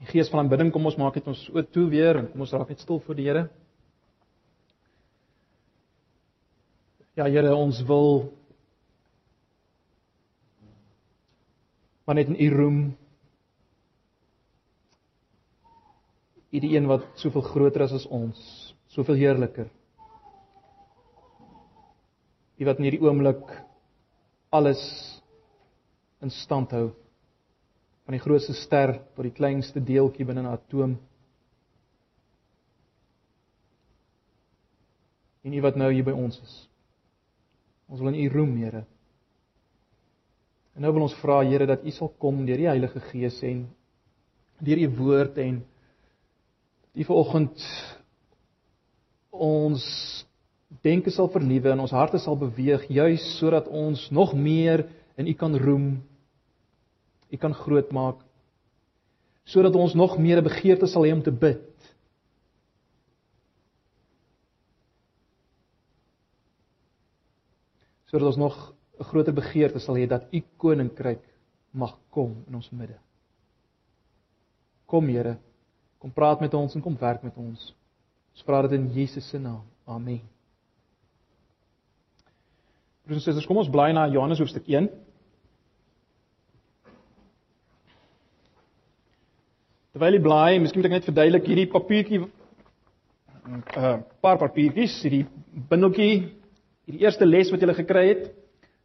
Die gees van aanbidding kom ons maak dit ons oop toe weer en kom ons raak net stil voor die Here. Ja Here, ons wil maar net in U roem. U die een wat soveel groter is as ons, soveel heerliker. U wat in hierdie oomblik alles in stand hou van die grootste ster tot die kleinste deeltjie binne 'n atoom. En U wat nou hier by ons is. Ons wil in U roem, Here. En nou wil ons vra Here dat U sal kom deur die Heilige Gees en deur U woord en U vanoggend ons denke sal vernuwe en ons harte sal beweeg juis sodat ons nog meer in U kan roem U kan groot maak sodat ons nog meer 'n begeerte sal hê om te bid. Sodat ons nog 'n groter begeerte sal hê dat U koninkryk mag kom in ons midde. Kom Here, kom praat met ons en kom werk met ons. Ons vra dit in Jesus se naam. Amen. Broers en susters, kom ons blaai na Johannes hoofstuk 1. Terwyl jy blaai, miskien moet ek net verduidelik hierdie papiertjie 'n uh, paar papiertjies, hierdie bindeltjie, hierdie eerste les wat jy gekry het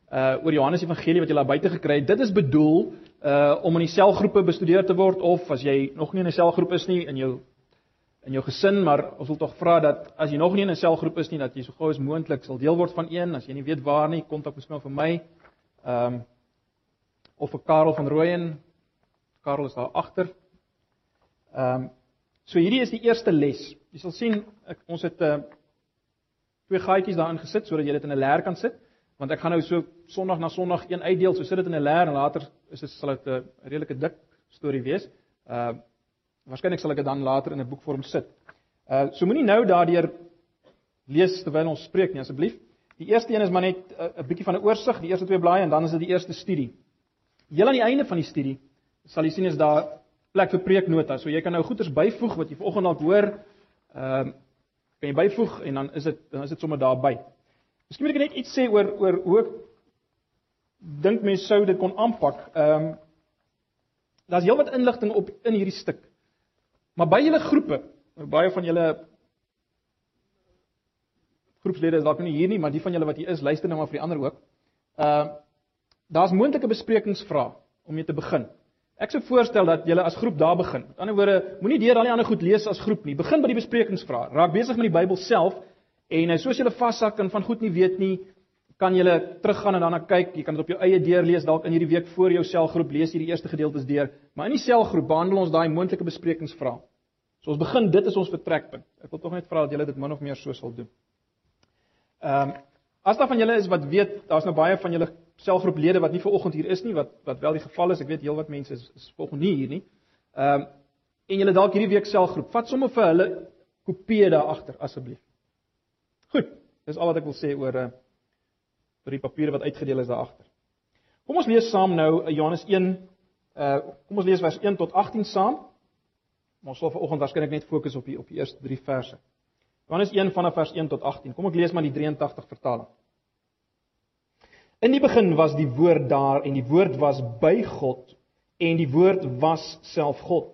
uh oor Johannes Evangelie wat jy daar buite gekry het. Dit is bedoel uh om in die selgroepe bestudeer te word of as jy nog nie in 'n selgroep is nie in jou in jou gesin, maar ons wil tog vra dat as jy nog nie in 'n selgroep is nie, dat jy so gou as moontlik sal deel word van een. As jy nie weet waar nie, kontak miskien vir my. Ehm um, of vir Karel van Rooyen. Karel is daar agter. Ehm um, so hierdie is die eerste les. Jy sal sien ek, ons het 'n uh, twee gaatjies daarin gesit sodat jy dit in 'n leer kan sit, want ek gaan nou so Sondag na Sondag een uitdeel, so sit dit in 'n leer en later is dit sal dit 'n redelike dik storie wees. Ehm uh, waarskynlik sal ek dit dan later in 'n boekvorm sit. Uh so moenie nou daardeur lees terwyl ons spreek nie asseblief. Die eerste een is maar net 'n uh, bietjie van 'n oorsig, die eerste twee blaaie en dan is dit die eerste studie. Heel aan die einde van die studie sal jy sien is daar plek vir preeknota. So jy kan nou goeders byvoeg wat jy vanoggend dalk hoor. Ehm uh, kan jy byvoeg en dan is dit dan is dit sommer daarby. Miskien moet ek net iets sê oor oor hoe ek dink mense sou dit kon aanpak. Ehm um, daar's heelwat inligting op in hierdie stuk. Maar by julle groepe, baie van julle groepslede is dalk nie hier nie, maar die van julle wat hier is, luister nou maar vir die ander ook. Ehm uh, daar's moontlike besprekingsvrae om mee te begin. Ek sou voorstel dat julle as groep daar begin. Met ander woorde, moenie deur al die ander goed lees as groep nie. Begin by die besprekingsvrae. Raak besig met die Bybel self en eh, soos julle vashak en van goed nie weet nie, kan julle teruggaan en daarna kyk. Jy kan dit op jou eie deur lees dalk in hierdie week voor jou selgroep lees hierdie eerste gedeeltes deur. Maar in die selgroep behandel ons daai moontlike besprekingsvrae. So ons begin, dit is ons vertrekpunt. Ek wil tog net vra dat julle dit min of meer so sal doen. Ehm um, as daar van julle is wat weet, daar's nou baie van julle selfgroeplede wat nie ver oggend hier is nie wat wat wel die geval is. Ek weet heelwat mense is is volgens nie hier nie. Ehm um, en julle dalk hierdie week selfgroep. Vat sommer vir hulle kopieë daar agter asseblief. Goed. Dis al wat ek wil sê oor uh oor die papiere wat uitgedeel is daar agter. Kom ons lees saam nou uh, Johannes 1 uh kom ons lees vers 1 tot 18 saam. Ons sal vanoggend waarskynlik net fokus op die op die eerste 3 verse. Johannes 1 vanaf vers 1 tot 18. Kom ek lees maar die 83 vertaling. In die begin was die woord daar en die woord was by God en die woord was self God.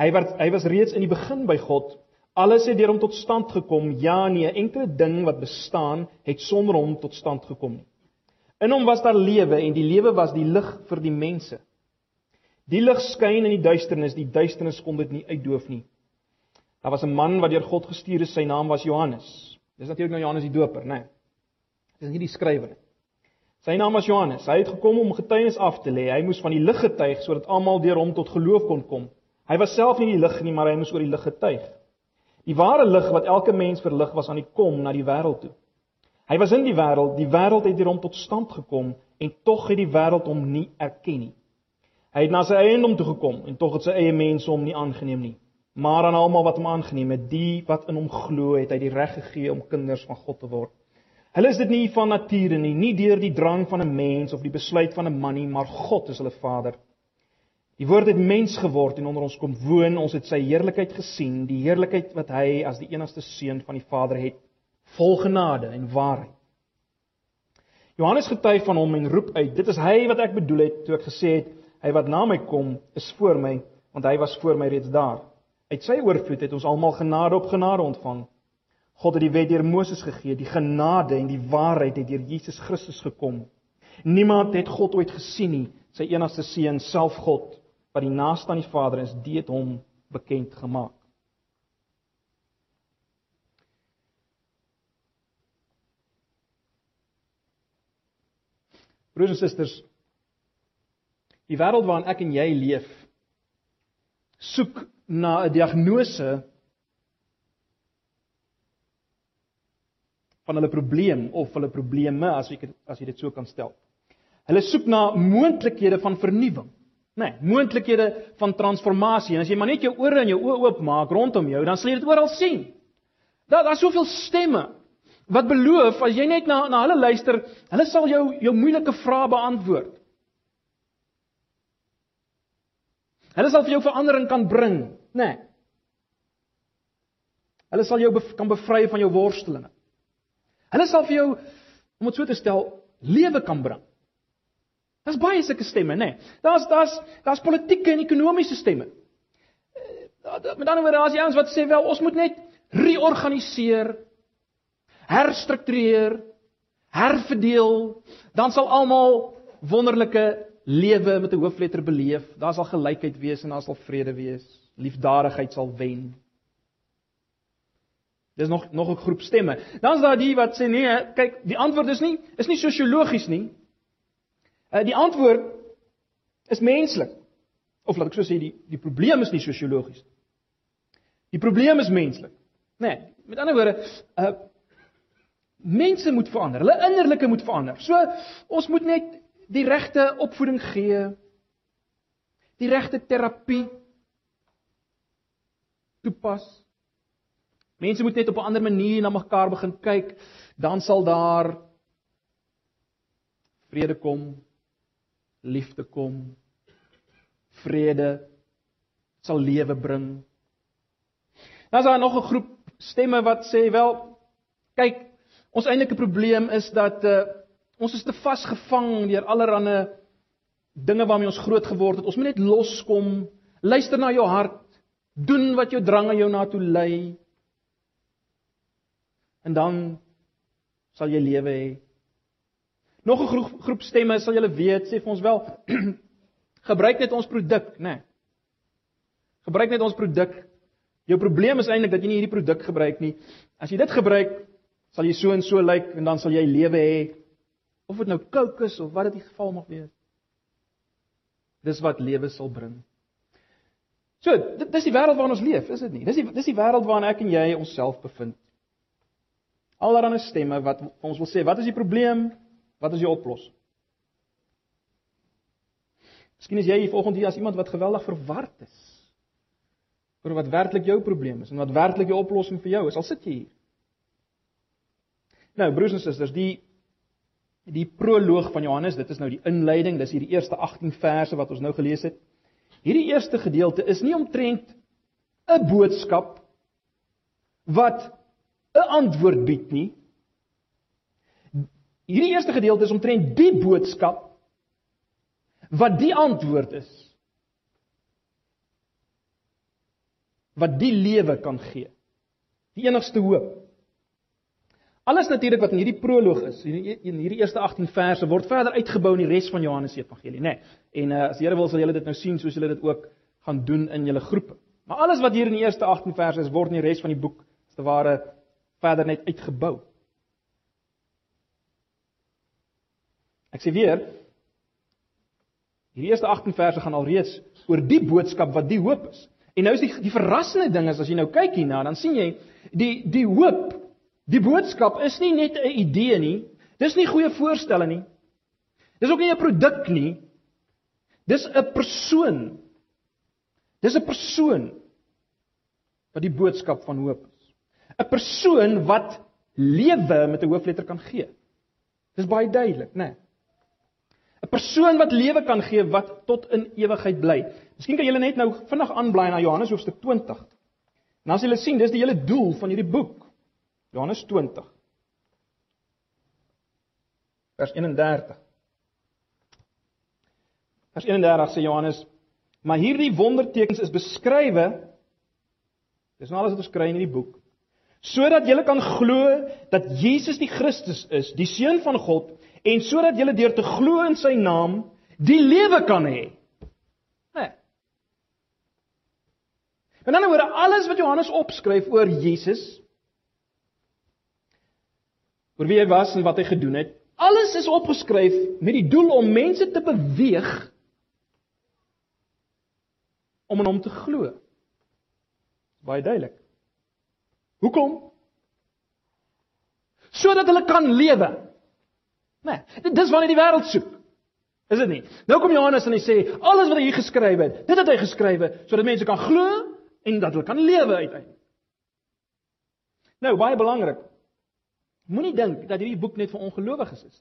Hy was hy was reeds in die begin by God. Alles het deur hom tot stand gekom. Ja nee, enkele ding wat bestaan het sonder hom tot stand gekom nie. In hom was daar lewe en die lewe was die lig vir die mense. Die lig skyn in die duisternis, die duisternis kon dit nie uitdoof nie. Daar was 'n man wat deur God gestuur is, sy naam was Johannes. Dis natuurlik nou Johannes die Doper, né? Nee. Dis nie die skrywer nie. Sy naam was Johannes. Hy het gekom om getuienis af te lê. Hy moes van die lig getuig sodat almal deur hom tot geloof kon kom. Hy was self nie die lig nie, maar hy moes oor die lig getuig. Die ware lig wat elke mens verlig was aan die kom na die wêreld toe. Hy was in die wêreld, die wêreld het deur hom tot stand gekom en tog het die wêreld hom nie erken nie. Hy het na sy eie dom toe gekom en tog het sy eie mense hom nie aangeneem nie. Maar aan almal wat hom aangeneem het, die wat in hom glo, het hy die reg gegee om kinders van God te word. Hulle is dit nie van nature nie, nie deur die drang van 'n mens of die besluit van 'n man nie, maar God is hulle Vader. Die woord het mens geword en onder ons kom woon. Ons het sy heerlikheid gesien, die heerlikheid wat hy as die enigste seun van die Vader het, vol genade en waarheid. Johannes getuig van hom en roep uit: "Dit is hy wat ek bedoel het toe ek gesê het, hy wat na my kom, is voor my, want hy was voor my reeds daar." Uit sy oorvloed het ons almal genade op genade ontvang. God het die wet deur Moses gegee, die genade en die waarheid het deur Jesus Christus gekom. Niemand het God ooit gesien nie, sy enigste seun, self God, wat die naaste aan die Vader is, die het hom bekend gemaak. Broers en susters, die wêreld waarin ek en jy leef, soek na 'n diagnose van hulle probleem of hulle probleme as ek as jy dit so kan stel. Hulle soek na moontlikhede van vernuwing. Nee, moontlikhede van transformasie. En as jy maar net jou ore en jou oë oop maak rondom jou, dan sal jy dit oral sien. Daar daar's soveel stemme wat beloof as jy net na na hulle luister, hulle sal jou jou moeilike vrae beantwoord. Hulle sal vir jou verandering kan bring, nê? Nee. Hulle sal jou bev kan bevry van jou worstelinge. Hulle sal vir jou om dit so te stel lewe kan bring. Daar's baie sulke stemme, nê? Nee. Daar's daar's daar's politieke en ekonomiese stemme. Eh, met ander woorde, daar's ouens wat sê wel, ons moet net reorganiseer, herstruktureer, herverdeel, dan sal almal wonderlike lewe met 'n hoofletter beleef. Daar sal gelykheid wees en daar sal vrede wees. Liefdadigheid sal wen. Dis nog nog 'n groep stemme. Dan is daar die wat sê nee, kyk, die antwoord is nie is nie sosiologies nie. Uh die antwoord is menslik. Of laat ek so sê die die probleem is nie sosiologies nie. Die probleem is menslik. Nee, met ander woorde, uh mense moet verander. Hulle innerlike moet verander. So ons moet net die regte opvoeding gee. Die regte terapie toepas. Mense moet net op 'n ander manier na mekaar begin kyk, dan sal daar vrede kom, liefde kom, vrede sal lewe bring. Dan is daar nog 'n groep stemme wat sê wel, kyk, ons eintlike probleem is dat uh, ons is te vasgevang deur allerlei dinge waarmee ons groot geword het. Ons moet net loskom, luister na jou hart, doen wat jou drang aan jou na toe lei en dan sal jy lewe hê. Nog 'n groep, groep stemme sal julle weet, sê vir ons wel gebruik net ons produk, né? Nee. Gebruik net ons produk. Jou probleem is eintlik dat jy nie hierdie produk gebruik nie. As jy dit gebruik, sal jy so en so lyk en dan sal jy lewe hê. Of dit nou Coke is of wat dit die geval mag wees. Dis wat lewe sal bring. So, dit dis die wêreld waarin ons leef, is dit nie? Dis die dis die wêreld waarin ek en jy onsself bevind. Allerhande stemme wat ons wil sê, wat is die probleem? Wat is die oplossing? Miskien is jy hier vanoggend hier as iemand wat geweldig verward is oor wat werklik jou probleem is en wat werklik die oplossing vir jou is. Al sit jy hier. Nou, broers en susters, die die proloog van Johannes, dit is nou die inleiding, dis hierdie eerste 18 verse wat ons nou gelees het. Hierdie eerste gedeelte is nie omtrent 'n boodskap wat 'n antwoord bied nie. Hierdie eerste gedeelte is omtrent die boodskap wat die antwoord is. Wat die lewe kan gee. Die enigste hoop. Alles natuurlik wat in hierdie proloog is, in hierdie eerste 18 verse word verder uitgebou in die res van Johannes se evangelie, nê. Nee. En uh, as die Here wil sal julle dit nou sien soos julle dit ook gaan doen in julle groepe. Maar alles wat hier in die eerste 18 verse is, word in die res van die boek as te ware verder net uitgebou. Ek sê weer hierdie eerste 18 verse gaan alreeds oor die boodskap wat die hoop is. En nou is die die verrassende ding is as jy nou kyk hierna, dan sien jy die die hoop, die boodskap is nie net 'n idee nie. Dis nie goeie voorstelle nie. Dis ook nie 'n produk nie. Dis 'n persoon. Dis 'n persoon wat die boodskap van hoop 'n persoon wat lewe met 'n hoofletter kan gee. Dis baie duidelik, né? Nee. 'n persoon wat lewe kan gee wat tot in ewigheid bly. Miskien kan julle net nou vinnig aanblaai na Johannes hoofstuk 20. En sal julle sien, dis die hele doel van hierdie boek. Johannes 20. Vers 31. Vers 31 sê Johannes: "Maar hierdie wondertekens is beskrywe Dis nou alles wat ons kry in hierdie boek. Sodat julle kan glo dat Jesus die Christus is, die seun van God, en sodat julle deur te glo in sy naam die lewe kan hê. Nee. En dan oor alles wat Johannes opskryf oor Jesus, oor wie hy was en wat hy gedoen het, alles is opgeskryf met die doel om mense te beweeg om in hom te glo. Baie duidelik. Hoekom? Sodat hulle kan lewe. Nee, dis wat hy die wêreld soek. Is dit nie? Nou kom Johannes en hy sê alles wat hy hier geskryf het, dit het hy geskrywe sodat mense kan glo en dat hulle kan lewe uiteindelik. Nou, baie belangrik. Moenie dink dat hierdie boek net vir ongelowiges is.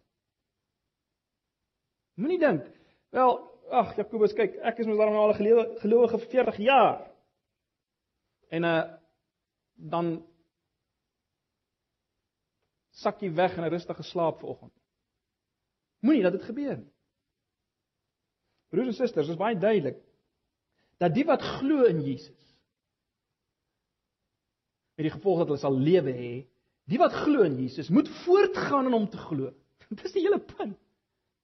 Moenie dink, wel, ag Jakobus, kyk, ek is mos daarom al 'n gelowige vir 40 jaar. En uh dan sak jy weg in 'n rustige slaap vanoggend. Moenie dat dit gebeur nie. Broers en susters, dit is baie duidelik dat die wat glo in Jesus met die gevolg dat hulle sal lewe hê, die wat glo in Jesus moet voortgaan in hom te glo. Dit is die hele punt.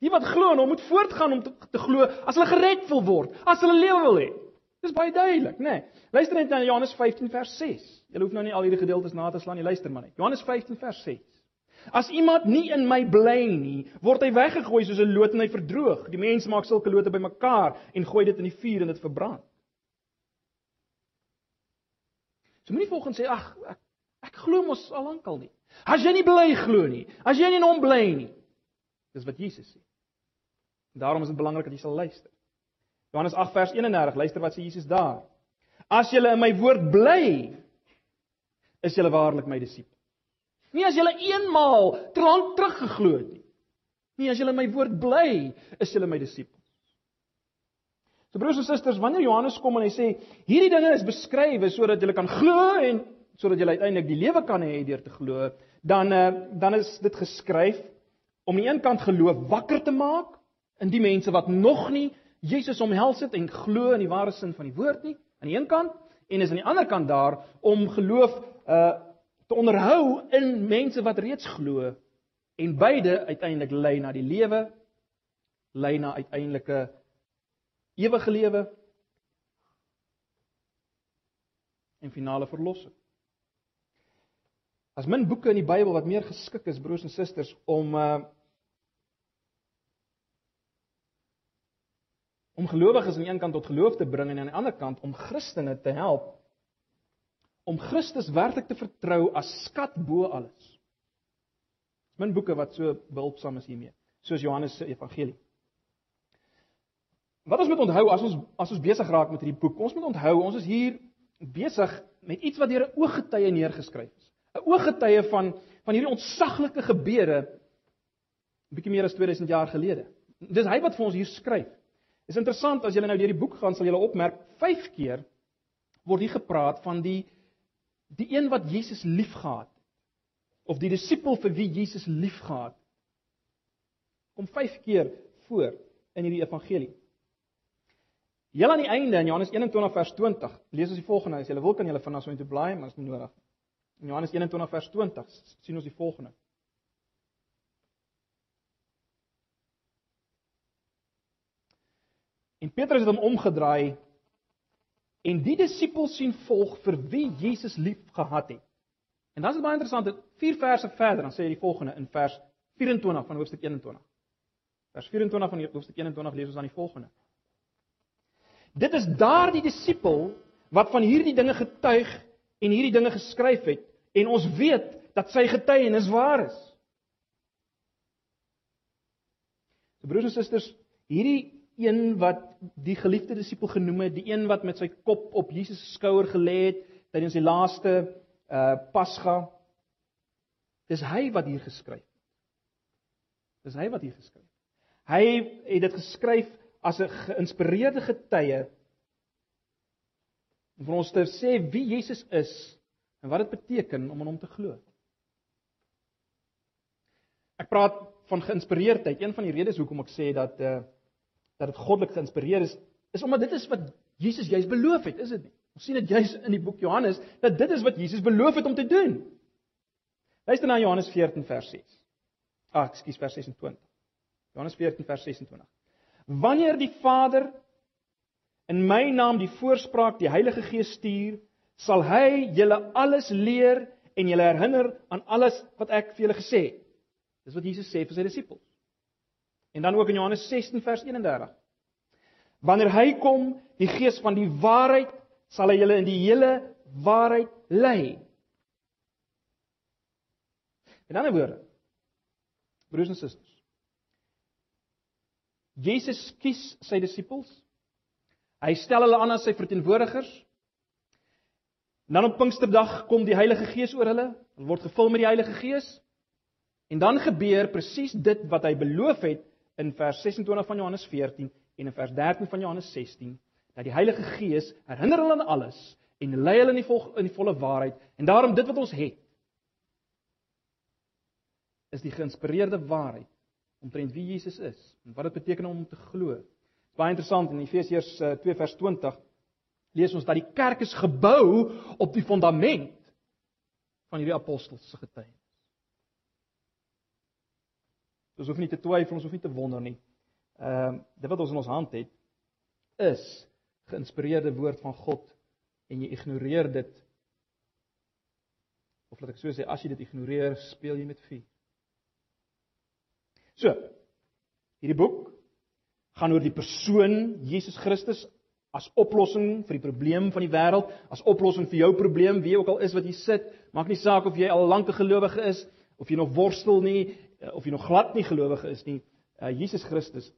Die wat glo in hom moet voortgaan om te, te glo as hulle gered wil word, as hulle lewe wil hê. Dis baie duidelik, né? Nee. Luister net na Johannes 15 vers 6. Jy hoef nou nie al hierdie gedeeltes na te slaan nie, luister maar net. Johannes 15 vers 6. As iemand nie in my bly nie, word hy weggegooi soos 'n loot en hy verdroog. Die mense maak sulke lote bymekaar en gooi dit in die vuur en dit verbrand. So moenie volgens sê ag ek ek glo mos al lankal nie. As jy nie bly glo nie, as jy nie in hom bly nie. Dis wat Jesus sê. Daarom is dit belangrik dat jy sal luister. Johannes 8 vers 31, luister wat sê Jesus daar. As julle in my woord bly, is julle waarlik my disippels. Nie as julle eenmaal terug teruggeglo het nie. Nie as in my woord bly, is julle my disippels. So broers en susters, wanneer Johannes kom en hy sê hierdie dinge is beskrywe sodat julle kan glo en sodat julle uiteindelik die lewe kan hê deur te glo, dan eh, dan is dit geskryf om aan die een kant geloof wakker te maak in die mense wat nog nie Jesus omhels het en glo in die ware sin van die woord nie aan die een kant en is aan die ander kant daar om geloof uh te onderhou in mense wat reeds glo en beide uiteindelik lei na die lewe lei na uiteindelike ewige lewe en finale verlossing. As min boeke in die Bybel wat meer geskik is broers en susters om uh om gelowiges aan die een kant tot geloof te bring en aan die ander kant om Christene te help om Christus werklik te vertrou as skat bo alles. Min boeke wat so behulpsaam is hiermee, soos Johannes se evangelie. Wat ons moet onthou as ons as ons besig raak met hierdie boek, ons moet onthou ons is hier besig met iets wat deur 'n ooggetuie neergeskryf is. 'n Ooggetuie van van hierdie ontsaglike gebeure 'n bietjie meer as 2000 jaar gelede. Dis hy wat vir ons hier skryf. Is interessant as jy nou deur die boek gaan sal jy opmerk 5 keer word hier gepraat van die die een wat Jesus liefgehad het of die disipel vir wie Jesus liefgehad het. Kom 5 keer voor in hierdie evangelie. Heel aan die einde in Johannes 21 vers 20 lees ons die volgende as jy wil kan jy van ons so intoe blaai maar is nie nodig. In Johannes 21 vers 20 sien ons die volgende. En Petrus het hom omgedraai en die disipels sien volg vir wie Jesus lief gehad het. En dan is dit baie interessant, vier verse verder dan sê hy die volgende in vers 24 van hoofstuk 21. Vers 24 van hoofstuk 21 lees ons dan die volgende. Dit is daardie disipel wat van hierdie dinge getuig en hierdie dinge geskryf het en ons weet dat sy getuienis waar is. Broers en susters, hierdie een wat die geliefde disipel genoem het, die een wat met sy kop op Jesus se skouer gelê het tydens die laaste uh Pasga. Dis hy wat hier geskryf het. Dis hy wat hier geskryf het. Hy het dit geskryf as 'n geïnspireerde getuie om vir ons te sê wie Jesus is en wat dit beteken om aan hom te glo. Ek praat van geïnspireerdheid. Een van die redes hoekom ek sê dat uh dat dit goddelik geïnspireer is, is omdat dit is wat Jesus juis beloof het, is dit nie? Ons sien dit juis in die boek Johannes dat dit is wat Jesus beloof het om te doen. Luister na Johannes 14 vers 6. Ag, ah, ekskuus vers 26. Johannes 14 vers 26. Wanneer die Vader in my naam die voorspraak die Heilige Gees stuur, sal hy julle alles leer en julle herinner aan alles wat ek vir julle gesê het. Dis wat Jesus sê vir sy disippels. En dan ook in Johannes 16 vers 31. Wanneer hy kom, die Gees van die waarheid, sal hy julle in die hele waarheid lei. In ander woorde, broers en susters, Jesus kies sy disippels. Hy stel hulle aan as sy verteenwoordigers. Dan op Pinksterdag kom die Heilige Gees oor hulle. Hulle word gevul met die Heilige Gees. En dan gebeur presies dit wat hy beloof het in vers 26 van Johannes 14 en in vers 13 van Johannes 16 dat die Heilige Gees herinner hulle aan alles en lei hulle in die vol, in die volle waarheid en daarom dit wat ons het is die geïnspireerde waarheid omtrent wie Jesus is en wat dit beteken om hom te glo. Baie interessant in Efesiërs 2 eh, vers 20 lees ons dat die kerk is gebou op die fondament van hierdie apostels se getuienis. Ons hoef nie te twyfel, ons hoef nie te wonder nie. Ehm uh, dit wat ons in ons hand het is geïnspireerde woord van God en jy ignoreer dit of laat ek so sê as jy dit ignoreer, speel jy met vuur. So, hierdie boek gaan oor die persoon Jesus Christus as oplossing vir die probleem van die wêreld, as oplossing vir jou probleem, wie ook al is wat jy sit, maak nie saak of jy al lank 'n gelowige is of jy nog worstel nie, of jy nog glad nie gelowige is nie, uh, Jesus Christus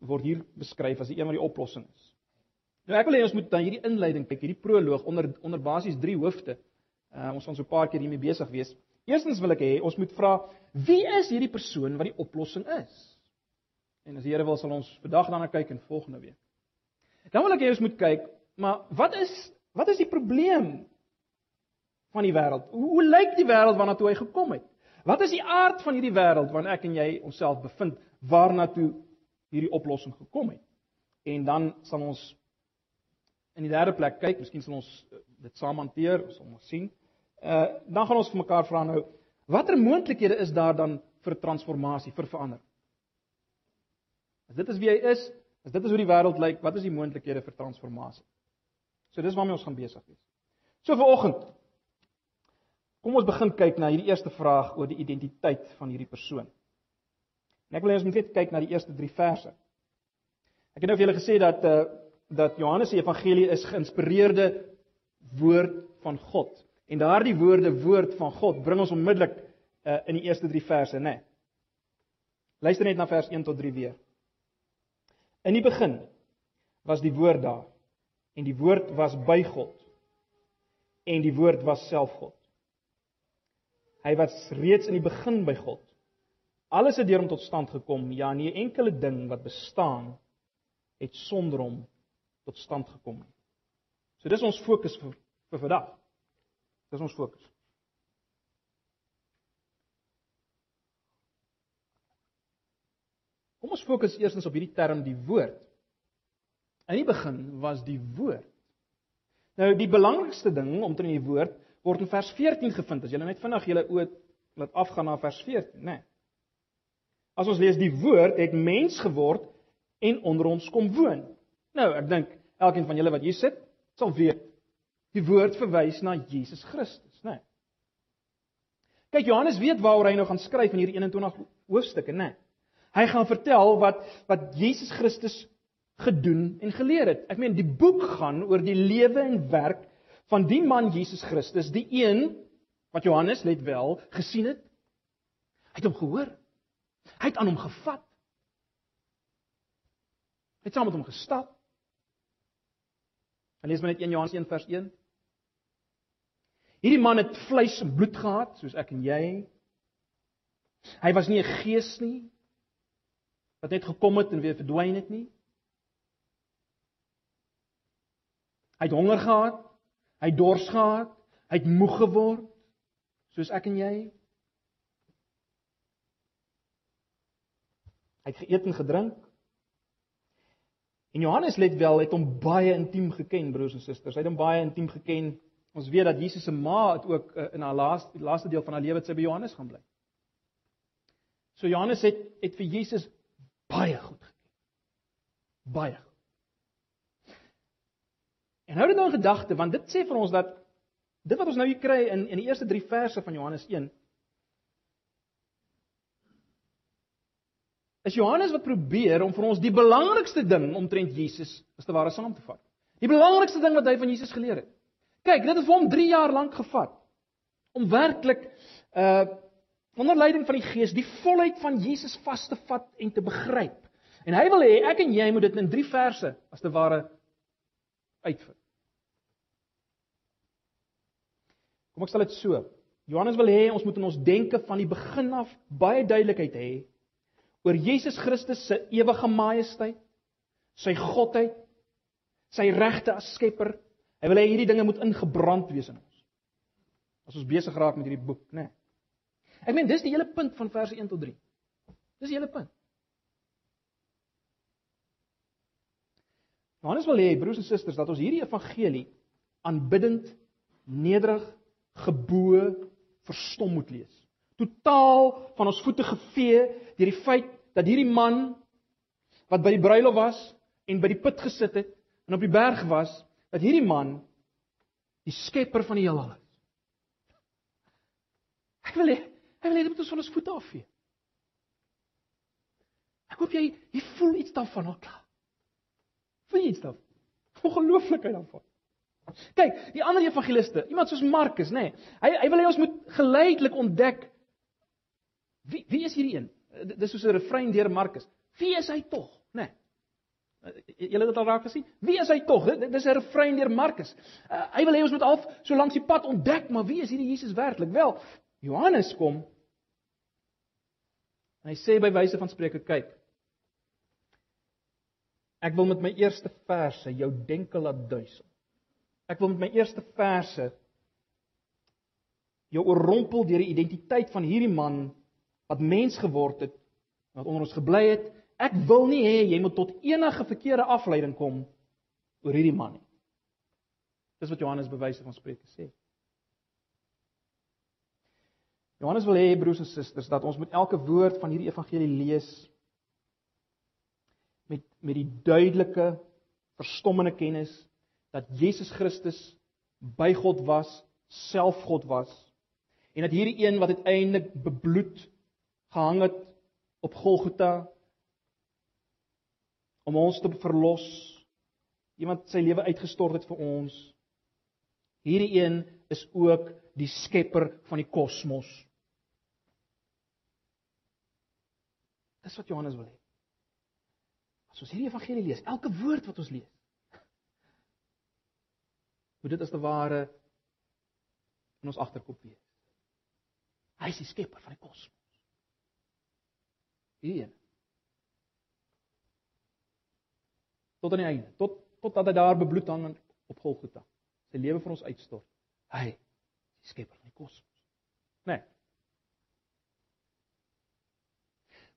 word hier beskryf as die een wat die oplossing is. Nou ek wil hê ons moet dan hierdie inleiding kyk, hierdie proloog onder onder basies 3 hoofde. Uh, ons gaan so 'n paar keer hiermee besig wees. Eerstens wil ek hê ons moet vra wie is hierdie persoon wat die oplossing is? En as die Here wil sal ons vandag daarna kyk en volgende week. Dan wil ek hê ons moet kyk, maar wat is wat is die probleem van die wêreld? Hoe, hoe lyk die wêreld waarna toe hy gekom het? Wat is die aard van hierdie wêreld waarin ek en jy onsself bevind? Waarna toe hierdie oplossing gekom het? En dan sal ons in die derde plek kyk, miskien sal ons eh, dit saam hanteer, ons sal sien. Uh dan gaan ons vir mekaar vra nou, watter moontlikhede is daar dan vir transformasie, vir verandering? As dit is wie hy is, as dit is hoe die wêreld lyk, wat is die moontlikhede vir transformasie? So dis waarmee ons gaan besig wees. So vir oggend Kom ons begin kyk na hierdie eerste vraag oor die identiteit van hierdie persoon. En ek wil hê ons moet net kyk na die eerste 3 verse. Ek het nou vir julle gesê dat uh dat Johannes se evangelie is geïnspireerde woord van God. En daardie woorde woord van God bring ons onmiddellik uh in die eerste 3 verse, né? Nee. Luister net na vers 1 tot 3 weer. In die begin was die woord daar en die woord was by God en die woord was self God. Hy was reeds in die begin by God. Alles het deur hom tot stand gekom. Ja, nie 'n enkele ding wat bestaan het sonder hom tot stand gekom nie. So dis ons fokus vir vir vandag. Dis ons fokus. Kom ons fokus eerstens op hierdie term die woord. In die begin was die woord. Nou die belangrikste ding omtrent die woord word in vers 14 gevind. As jy net vinnig julle oë laat afgaan na vers 14, né? Nee. As ons lees die woord het mens geword en onder ons kom woon. Nou, ek dink elkeen van julle wat hier sit, sal weet die woord verwys na Jesus Christus, né? Nee. Kyk, Johannes weet waaroor hy nou gaan skryf in hierdie 21 hoofstukke, né? Nee. Hy gaan vertel wat wat Jesus Christus gedoen en geleer het. Ek meen die boek gaan oor die lewe en werk van die man Jesus Christus, die een wat Johannes let wel gesien het. Hy het hom gehoor. Hy het aan hom gevat. Hy het saam met hom gestap. En lees maar net 1 Johannes 1 vers 1. Hierdie man het vleis en bloed gehad soos ek en jy. Hy was nie 'n gees nie. wat net gekom het en weer verdwyn het nie. Hy het honger gehad, hy het dors gehad, hy het moeg geword, soos ek en jy. Hy het geëet en gedrink. En Johannes let wel het hom baie intiem geken, broers en susters. Hy het hom baie intiem geken. Ons weet dat Jesus se ma het ook uh, in haar laaste laaste deel van haar lewe sy by Johannes gaan bly. So Johannes het het vir Jesus baie goed geken. Baie. En hou dit nou in gedagte want dit sê vir ons dat dit wat ons nou hier kry in in die eerste 3 verse van Johannes 1 is Johannes wat probeer om vir ons die belangrikste ding omtrent Jesus as te ware saam te vat. Die belangrikste ding wat hy van Jesus geleer het. Kyk, dit het vir hom 3 jaar lank gevat om werklik uh onder leiding van die Gees die volheid van Jesus vas te vat en te begryp. En hy wil hê ek en jy moet dit in 3 verse as te ware uitvind. Kom ek stel dit so. Johannes wil hê ons moet in ons denke van die begin af baie duidelikheid hê oor Jesus Christus se ewige majesteit, sy godheid, sy regte as skepper. Hy wil hê hierdie dinge moet ingebrand wees in ons. As ons besig raak met hierdie boek, né? Nee. Ek meen dis die hele punt van verse 1 tot 3. Dis die hele punt. Johannes wil hê broers en susters dat ons hierdie evangelie aanbiddend, nederig, gebo, verstom moet lees. Totaal van ons voete gevee deur die feit dat hierdie man wat by die bruilof was en by die put gesit het en op die berg was, dat hierdie man die skepper van die heelal is. Ek wil hê Hy wil hê dit moet ons van ons voete afvee. Ek hoop jy jy voel iets daarvan al klaar. Voel jy iets daarvan? Ongelooflikheid daarvan. Kyk, die ander evangeliste, iemand soos Markus, nê. Nee, hy hy wil hê ons moet geleidelik ontdek wie wie is hierdie een? Dis soos 'n refrein deur Markus. Wie is hy tog, nê? Nee. Julle het dit al raak gesien. Wie is hy tog? Dis 'n refrein deur Markus. Uh, hy wil hê ons moet al so langs die pad ontdek, maar wie is hierdie Jesus werklik? Wel, Johannes kom en hy sê by wyse van spreuke kyk Ek wil met my eerste verse jou denke laat duisel. Ek wil met my eerste verse jou oorrompel deur die identiteit van hierdie man wat mens geword het, wat onder ons gebly het. Ek wil nie hê jy moet tot enige verkeerde afleiding kom oor hierdie man nie. Dis wat Johannes bewyse van Spreuke sê. Johannes wil hê broers en susters dat ons met elke woord van hierdie evangelie lees met met die duidelike verstommende kennis dat Jesus Christus by God was, self God was en dat hierdie een wat uiteindelik bebloed gehang het op Golgotha om ons te verlos, iemand sy lewe uitgestort het vir ons. Hierdie een is ook die skepper van die kosmos. Dis wat Johannes wil hê. As ons hierdie evangelie lees, elke woord wat ons lees, moet dit as te ware in ons agterkop wees. Hy is die skepper van die kosmos. Hierdie een. Tot aan die einde, tot totdat hy daar bebloed hang op Golgotha. Sy lewe vir ons uitstort. Hy is die skepper van die kosmos. Nee.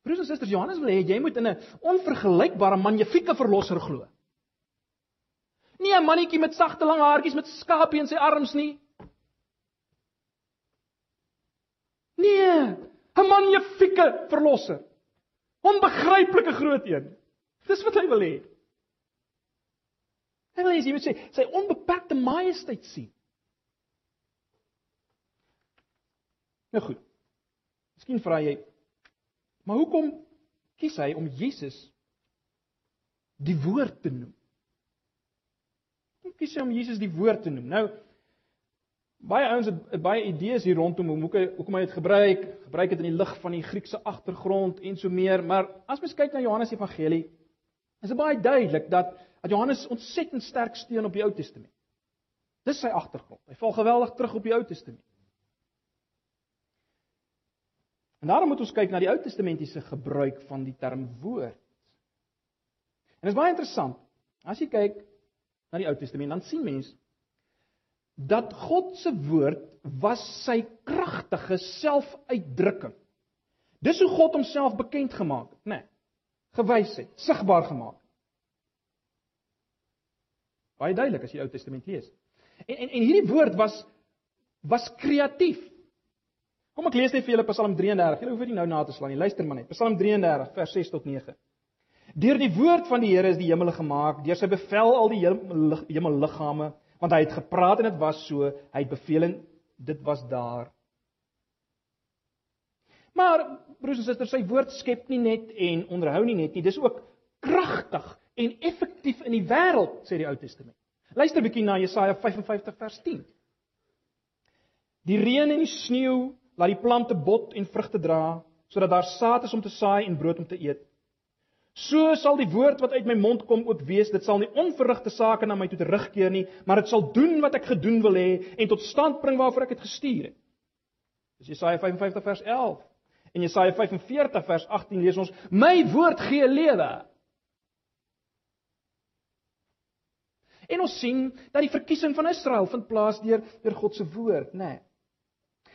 Broers en susters, Johannes wil hê jy moet in 'n onvergelykbare magnifieke verlosser glo. Nie 'n mannetjie met sagte lang haartjies met skapie in sy arms nie. Nee, 'n magnifieke verlosser. Onbegryplike groot een. Dis wat hy wil hê. Hy wil hê jy moet sê sy onbeperkte majesteit sien. Nou goed. Miskien vra jy, Maar hoekom kies hy om Jesus die woord te noem? Hoekom kies hy om Jesus die woord te noem? Nou baie ouens het baie idees hier rondom hoe hoekom hoekom hy dit gebruik, gebruik dit in die lig van die Griekse agtergrond en so meer, maar as mens kyk na Johannes Evangelie, is dit baie duidelik dat dat Johannes ontsettend sterk steun op die Ou Testament. Dis sy agtergrond. Hy val geweldig terug op die Ou Testament. En daarom moet ons kyk na die Ou Testamentiese gebruik van die term woord. En dit is baie interessant. As jy kyk na die Ou Testament, dan sien mens dat God se woord was sy kragtige selfuitdrukking. Dis hoe God homself bekend gemaak het, né? Nee, gewys het, sigbaar gemaak. Baie duidelik as jy die Ou Testament lees. En en en hierdie woord was was kreatief. Kom ek lees net vir julle Psalm 33. Julle hoef dit nou na te slaan nie. Luister maar net. Psalm 33 vers 6 tot 9. Deur die woord van die Here is die hemele gemaak, deur sy bevel al die hemelliggame, want hy het gepraat en dit was so, hy het beveel en dit was daar. Maar broers en susters, sy woord skep nie net en onderhou nie net nie, dis ook kragtig en effektief in die wêreld, sê die Ou Testament. Luister 'n bietjie na Jesaja 55 vers 10. Die reën en die sneeu laat die plante bot en vrugte dra, sodat daar saad is om te saai en brood om te eet. So sal die woord wat uit my mond kom ook wees, dit sal nie onverrigte sake na my toe terugkeer nie, maar dit sal doen wat ek gedoen wil hê en tot stand bring waarvoor ek dit gestuur het. Dis Jesaja 55 vers 11. En Jesaja 45 vers 18 lees ons: My woord gee lewe. En ons sien dat die verkiesing van Israel vind plaas deur deur God se woord, né? Nee.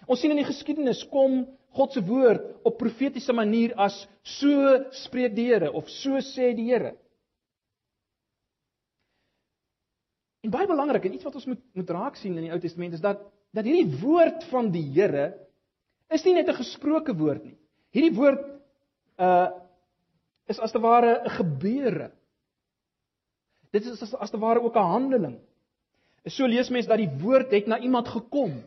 Ons sien in die geskiedenis kom God se woord op profetiese manier as so spreek die Here of so sê die Here. En baie belangrik en iets wat ons moet moet raak sien in die Ou Testament is dat dat hierdie woord van die Here is nie net 'n gesproke woord nie. Hierdie woord uh is as te ware 'n gebeure. Dit is as, as te ware ook 'n handeling. So lees mense dat die woord het na iemand gekom.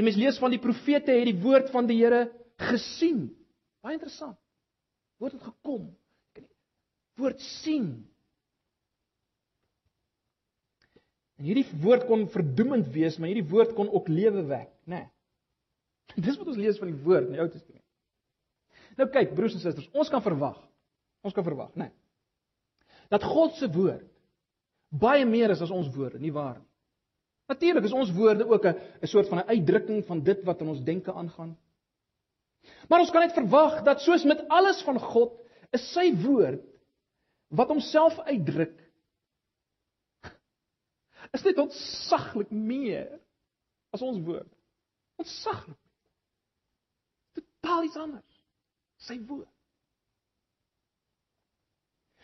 En mens lees van die profete het die woord van die Here gesien. Baie interessant. Woord het gekom. Woord sien. En hierdie woord kon verdoemend wees, maar hierdie woord kon ook lewe wek, né? Nee. Dis wat ons lees van die woord in die Ou Testament. Nou kyk, broers en susters, ons kan verwag. Ons kan verwag, né? Nee, dat God se woord baie meer is as ons woorde, nie waar nie? Natuurlik is ons woorde ook 'n 'n soort van 'n uitdrukking van dit wat in ons denke aangaan. Maar ons kan net verwag dat soos met alles van God, is sy woord wat homself uitdruk is net ontsaglik meer as ons woord. Ontsaglik. Totaal iets anders. Sy woord.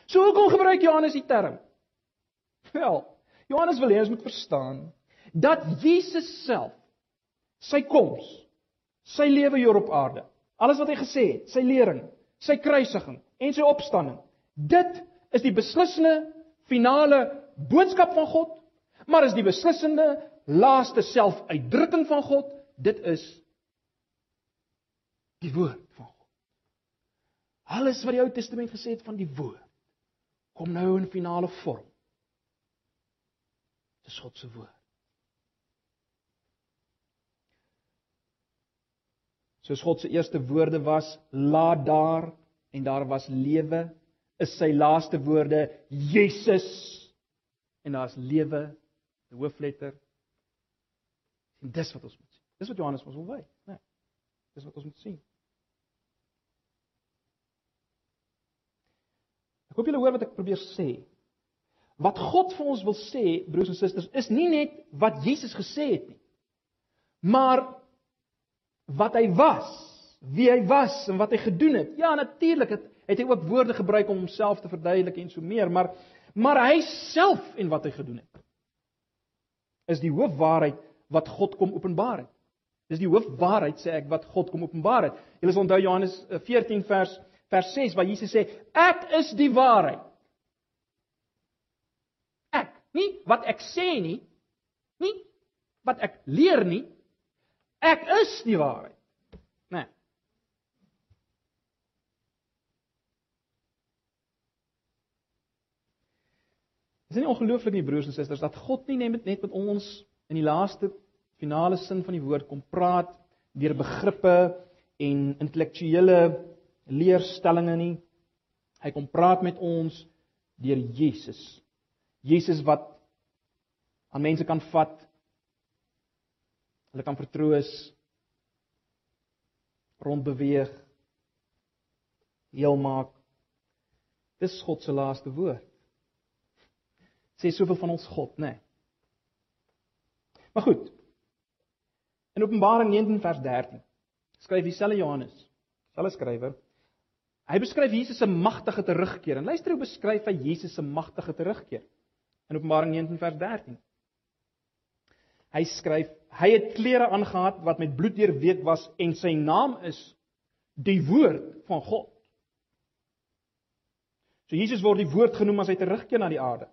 So hoekom gebruik Johannes die term? Wel, Johannes wil hê ons moet verstaan dat Jesus self sy koms, sy lewe hier op aarde, alles wat hy gesê het, sy lering, sy kruisiging en sy opstanding, dit is die beslissende finale boodskap van God, maar is die beslissende laaste selfuitdrukking van God, dit is die woord van God. Alles wat die Ou Testament gesê het van die woord kom nou in finale vorm. Dis God se woord. Soos God se eerste woorde was, laat daar en daar was lewe, is sy laaste woorde Jesus en daar's lewe, die hoofletter. En dis wat ons moet sien. Dis wat Johannes ons wil wys, né? Nee, dis wat ons moet sien. Ek hoop julle hoor wat ek probeer sê. Wat God vir ons wil sê, broers en susters, is nie net wat Jesus gesê het nie. Maar wat hy was, wie hy was en wat hy gedoen het. Ja, natuurlik het, het hy ook woorde gebruik om homself te verduidelik en so meer, maar maar hy self en wat hy gedoen het is die hoofwaarheid wat God kom openbaar het. Dis die hoofwaarheid sê ek wat God kom openbaar het. Julle sal onthou Johannes 14 eh, vers vers 6 waar Jesus sê ek is die waarheid. Ek, nie wat ek sê nie, nie wat ek leer nie, Ek is die waarheid. Né? Nee. Is nie ongelooflik nie broers en susters dat God nie net met ons in die laaste finale sin van die woord kom praat deur begrippe en intellektuele leerstellings nie. Hy kom praat met ons deur Jesus. Jesus wat aan mense kan vat hulle kan vertroos rondbeweeg, heel maak. Dis God se laaste woord. Sê soveel van ons God, né? Nee. Maar goed. In Openbaring 19 vers 13 skryf dieselfde Johannes, selfe skrywer. Hy beskryf Jesus se magtige terugkeer. En luister hoe beskryf hy Jesus se magtige terugkeer. In Openbaring 19 vers 13. Hy skryf: Hy het klere aangetree wat met bloed deurweek was en sy naam is die woord van God. So Jesus word die woord genoem as hy terugkeer na die aarde.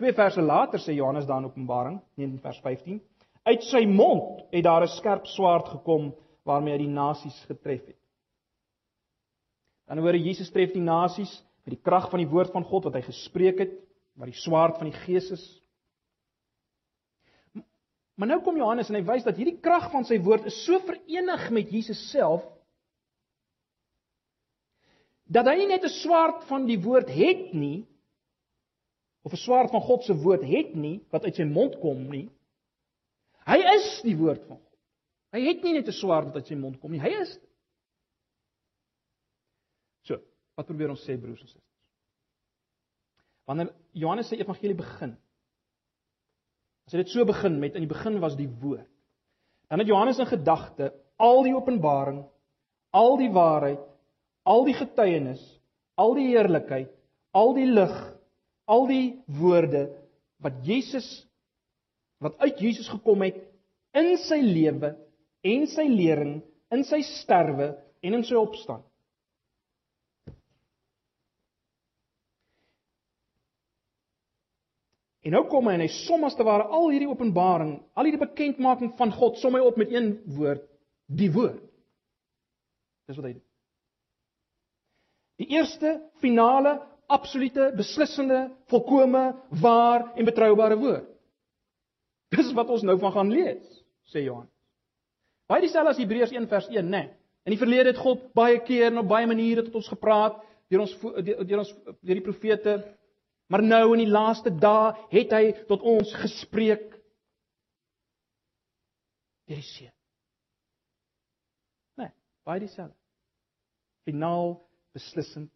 Twee verse later sê Johannes dan Openbaring 19 vers 15: Uit sy mond het daar 'n skerp swaard gekom waarmee hy die nasies getref het. Dan hoor Jesus tref die nasies met die krag van die woord van God wat hy gespreek het, wat die swaard van die Gees is. Maar nou kom Johannes en hy wys dat hierdie krag van sy woord is so verenig met Jesus self dat hy nie net 'n swaard van die woord het nie of 'n swaard van God se woord het nie wat uit sy mond kom nie. Hy is die woord van God. Hy het nie net 'n swaard wat uit sy mond kom nie, hy is So, wat probeer ons sê broers en susters? Wanneer Johannes se evangelie begin, As hy dit so begin met in die begin was die woord. Dan het Johannes in gedagte al die openbaring, al die waarheid, al die getuienis, al die heerlikheid, al die lig, al die woorde wat Jesus wat uit Jesus gekom het in sy lewe en sy lering, in sy sterwe en in sy opstanding. En nou kom hy en hy som as te ware al hierdie openbaring, al hierdie bekendmaking van God, som hy op met een woord, die woord. Dis wat hy doen. Die eerste, finale, absolute, beslissende, volkomme, waar en betroubare woord. Dis wat ons nou van gaan lees, sê Johannes. Baie dieselfde as Hebreërs 1 vers 1, né? Nee. In die verlede het God baie keer en op baie maniere tot ons gepraat deur ons deur ons deur die profete Maar nou in die laaste dae het hy tot ons gespreek deur die seun. Nee, baie dieselfde. Finaal beslissend.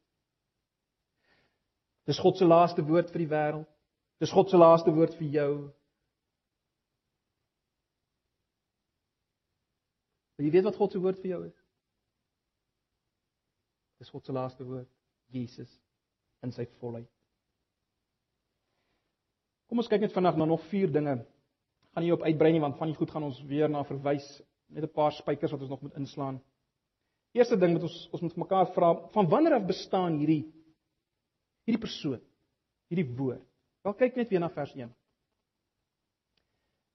Dis God se laaste woord vir die wêreld. Dis God se laaste woord vir jou. Wil jy weet wat God se woord vir jou is? Dis God se laaste woord, Jesus in sy volheid. Kom ons kyk net vandag na nog vier dinge. Gaan nie op uitbrei nie want van die goed gaan ons weer na verwys met 'n paar spykers wat ons nog moet inslaan. Eerste ding wat ons ons moet mekaar vra, van wanneer af bestaan hierdie hierdie persoon, hierdie woord? Wel kyk net weer na vers 1.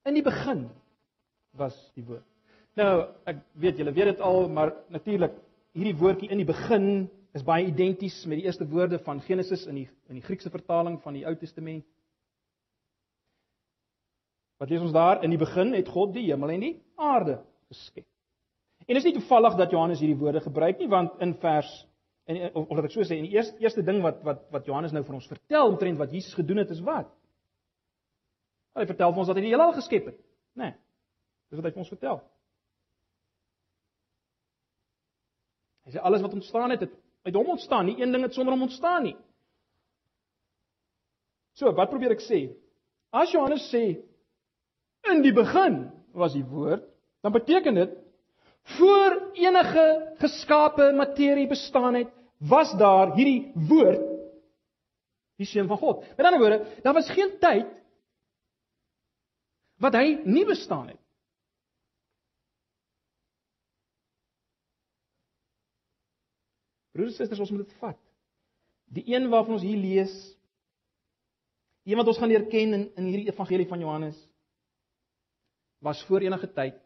In die begin was die woord. Nou, ek weet julle weet dit al, maar natuurlik hierdie woordjie in die begin is baie identies met die eerste woorde van Genesis in die in die Griekse vertaling van die Ou Testament. Wat lees ons daar? In die begin het God die hemel en die aarde geskep. En is nie toevallig dat Johannes hierdie woorde gebruik nie, want in vers en of, of wat ek so sê, in die eerste eerste ding wat wat wat Johannes nou vir ons vertel omtrent wat Jesus gedoen het is wat? Hy vertel vir ons dat hy die heelal geskep het, né? Nee, dis wat hy vir ons vertel. Hy sê alles wat ontstaan het, het uit hom ontstaan, nie een ding het sonder hom ontstaan nie. So, wat probeer ek sê? As Johannes sê In die begin was die woord, dan beteken dit voor enige geskape materie bestaan het, was daar hierdie woord die seun van God. Met ander woorde, daar was geen tyd wat hy nie bestaan het. Broers en susters, ons moet dit vat. Die een waarvan ons hier lees, een wat ons gaan leer ken in in hierdie evangelie van Johannes, was voor enige tyd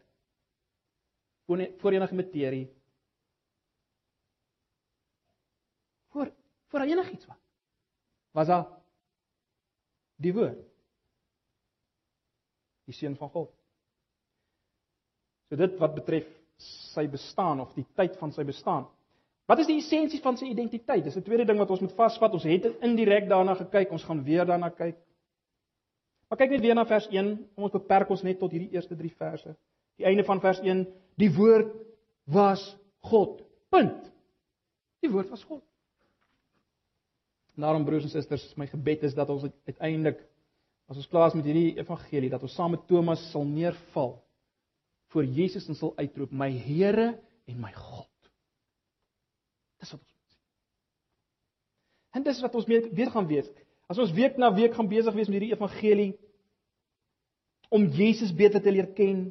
voor enige materie voor voor enigiets wat was daar die woord. Die seun van God. So dit wat betref sy bestaan of die tyd van sy bestaan. Wat is die essensie van sy identiteit? Dis 'n tweede ding wat ons moet vasvat. Ons het indirek daarna gekyk. Ons gaan weer daarna kyk Maar kyk net weer na vers 1. Ons beperk ons net tot hierdie eerste 3 verse. Die einde van vers 1, die woord was God. Punt. Die woord was God. Daarom broers en susters, my gebed is dat ons uiteindelik as ons klaar is met hierdie evangelie dat ons saam met Thomas sal neerval voor Jesus en sal uitroep my Here en my God. Dis wat ons moet sien. En dis wat ons weer gaan weet. As ons week na week gaan besig wees met hierdie evangelie om Jesus beter te leer ken,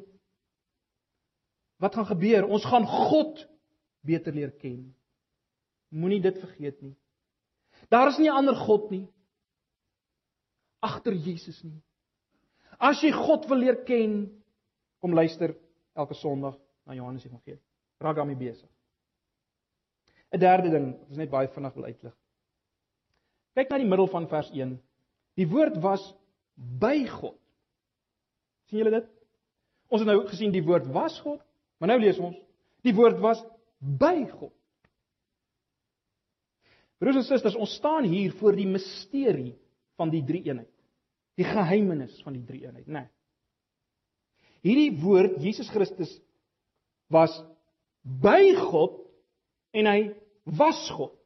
wat gaan gebeur? Ons gaan God beter leer ken. Moenie dit vergeet nie. Daar is nie 'n ander God nie agter Jesus nie. As jy God wil leer ken, kom luister elke Sondag na Johannes Evangelie. Raak daarmee besig. 'n Derde ding, wat ons net baie vinnig wil uitlig. Kyk na die middel van vers 1. Die woord was by God. sien julle dit? Ons het nou gesien die woord was God, maar nou lees ons die woord was by God. Broers en susters, ons staan hier voor die misterie van die drie eenheid. Die geheimenis van die drie eenheid, né? Nee. Hierdie woord Jesus Christus was by God en hy was God.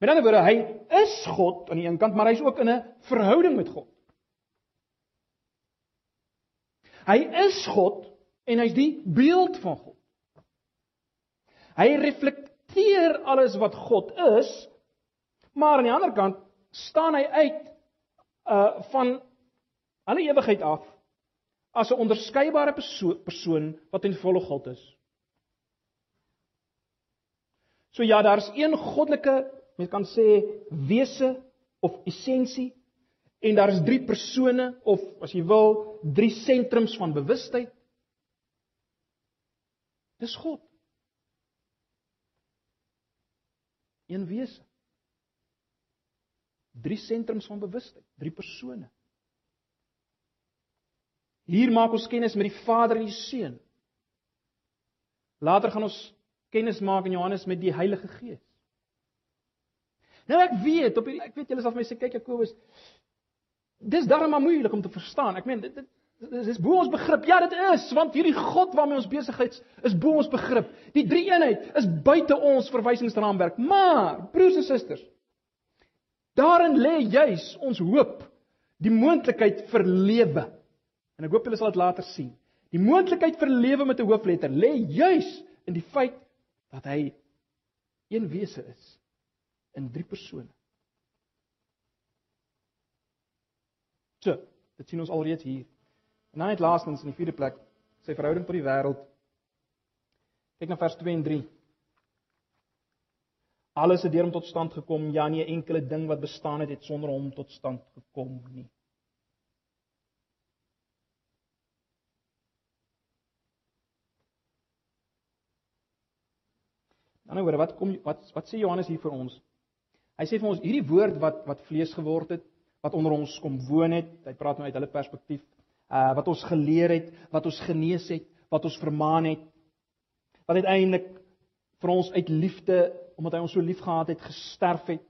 Met ander woorde, hy is God aan die een kant, maar hy's ook in 'n verhouding met God. Hy is God en hy's die beeld van God. Hy reflekteer alles wat God is, maar aan die ander kant staan hy uit uh van alle ewigheid af as 'n onderskeidbare persoon, persoon wat in volle God is. So ja, daar's een goddelike, mens kan sê wese of essensie en daar is drie persone of as jy wil, drie sentrums van bewustheid. Dis God. een wese. Drie sentrums van bewustheid, drie persone. Hier maak ons kennis met die Vader en die Seun. Later gaan ons kennis maak in Johannes met die Heilige Gees. Nou ek weet, op hierdie ek weet julle sal vir my sê kyk Jakobus, dis darem maar moeilik om te verstaan. Ek meen dit, dit Dis bo ons begrip. Ja, dit is, want hierdie God waarmee ons besigheid is bo ons begrip. Die drie eenheid is buite ons verwysingsraamwerk. Maar, broers en susters, daarin lê juis ons hoop, die moontlikheid vir lewe. En ek hoop julle sal dit later sien. Die moontlikheid vir lewe met 'n hoofletter lê juis in die feit dat hy een wese is in drie persone. So, dit sien ons alreeds hier. En dan net laastens in die vierde plek, sy verhouding tot die wêreld. Kyk na vers 2 en 3. Alles het deur hom tot stand gekom, ja nie 'n enkele ding wat bestaan het het sonder hom tot stand gekom nie. Dan nou, wat kom wat wat sê Johannes hier vir ons? Hy sê vir ons hierdie woord wat wat vlees geword het, wat onder ons kom woon het, hy praat nou uit hulle perspektief uh wat ons geleer het, wat ons genees het, wat ons vermaan het. Wat uiteindelik vir ons uit liefde, omdat hy ons so liefgehad het, gesterf het.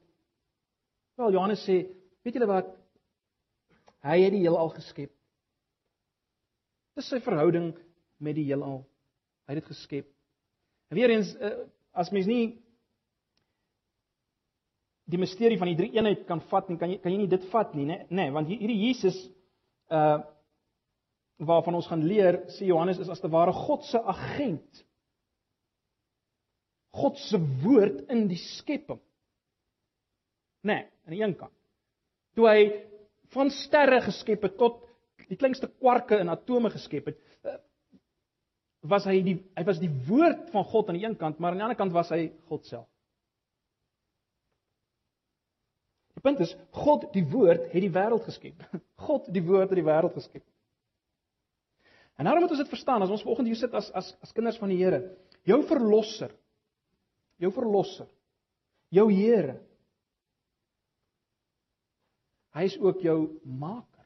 Wel Johannes sê, weet julle wat? Hy het die heelal geskep. Dis sy verhouding met die heelal. Hy het dit geskep. En weer eens uh, as mens nie die misterie van die drie eenheid kan vat nie, kan jy kan jy nie dit vat nie, né? Nee, want hierdie Jesus uh waarvan ons gaan leer, sê Johannes is as te ware God se agent. God se woord in die skepping. Nee, aan die een kant. Toe hy van sterre geskep het tot die kleinste kwarke in atome geskep het, eh, was hy die hy was die woord van God aan die een kant, maar aan die ander kant was hy God self. Die punt is God die woord het die wêreld geskep. God die woord het die wêreld geskep. En daarom moet ons dit verstaan as ons vanoggend hier sit as as as kinders van die Here. Jou verlosser. Jou verlosser. Jou Here. Hy is ook jou maker.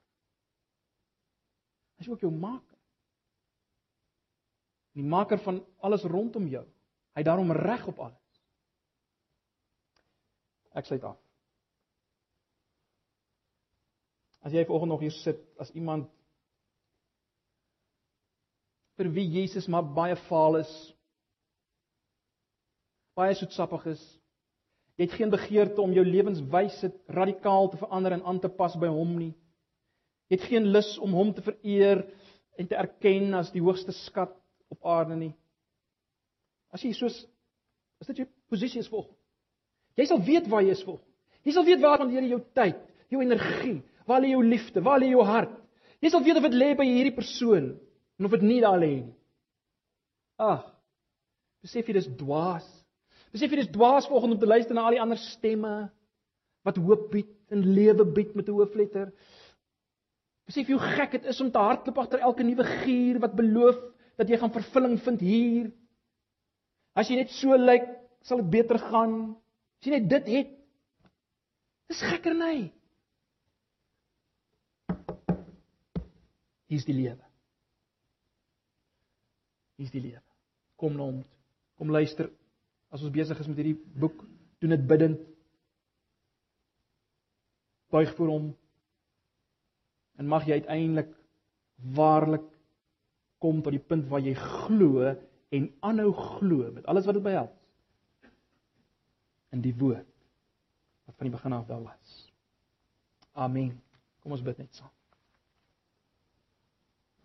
Hy is ook jou maker. Die maker van alles rondom jou. Hy daarom reg op alles. Ek sluit af. As jy vanoggend nog hier sit as iemand vir wie Jesus maar baie faal is baie soetsappig is. Jy het geen begeerte om jou lewenswyse radikaal te verander en aan te pas by hom nie. Jy het geen lus om hom te vereer en te erken as die hoogste skat op aarde nie. As jy soos as dit jou posisie is volg. Jy sal weet waar jy is volg. Jy sal weet waar gaan jy jou tyd, jou energie, waar lê jou liefde, waar lê jou hart? Jy sal weet of dit lê by hierdie persoon en of dit nie daar lê nie. Ag. Besef jy dis dwaas. Besef jy dis dwaas volgens om te luister na al die ander stemme wat hoop bied en lewe bied met 'n hoofletter. Besef jy hoe gek dit is om te hardloop agter elke nuwe gier wat beloof dat jy gaan vervulling vind hier. As jy net so lyk, sal dit beter gaan. As jy net dit het. Dis gekkerny. Hier's die lewe. Hier's die lewe. Kom na hom. Kom luister. As ons besig is met hierdie boek, doen dit bidtend. Buig voor hom. En mag jy uiteindelik waarlik kom tot die punt waar jy glo en aanhou glo met alles wat dit behels. In die woord wat van die begin af daar was. Amen. Kom ons bid net saam.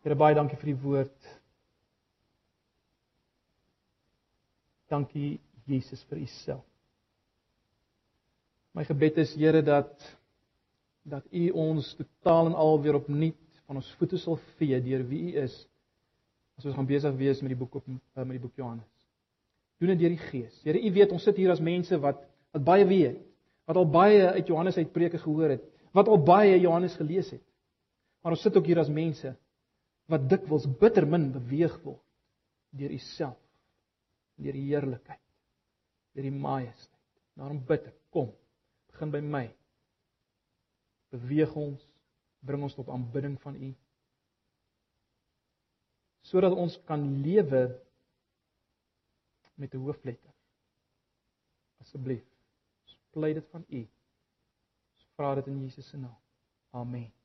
Here baie dankie vir die woord. Dankie Jesus vir u self. My gebed is Here dat dat u ons totaal en al weer opnuut van ons voete sal vee deur wie u is. As ons gaan besig wees met die boek op eh, met die boek Johannes. Doen dit deur die Gees. Here, u weet ons sit hier as mense wat wat baie weet, wat al baie uit Johannes uit preke gehoor het, wat al baie Johannes gelees het. Maar ons sit ook hier as mense wat dikwels bitter min beweeg word deur u self deur die heerlikheid, deur die majesteit. Daarom bid ek, kom, begin by my. Beweeg ons, bring ons tot aanbidding van U. Sodat ons kan lewe met 'n hoofletter. Asseblief, pleit dit van U. Ons vra dit in Jesus se naam. Amen.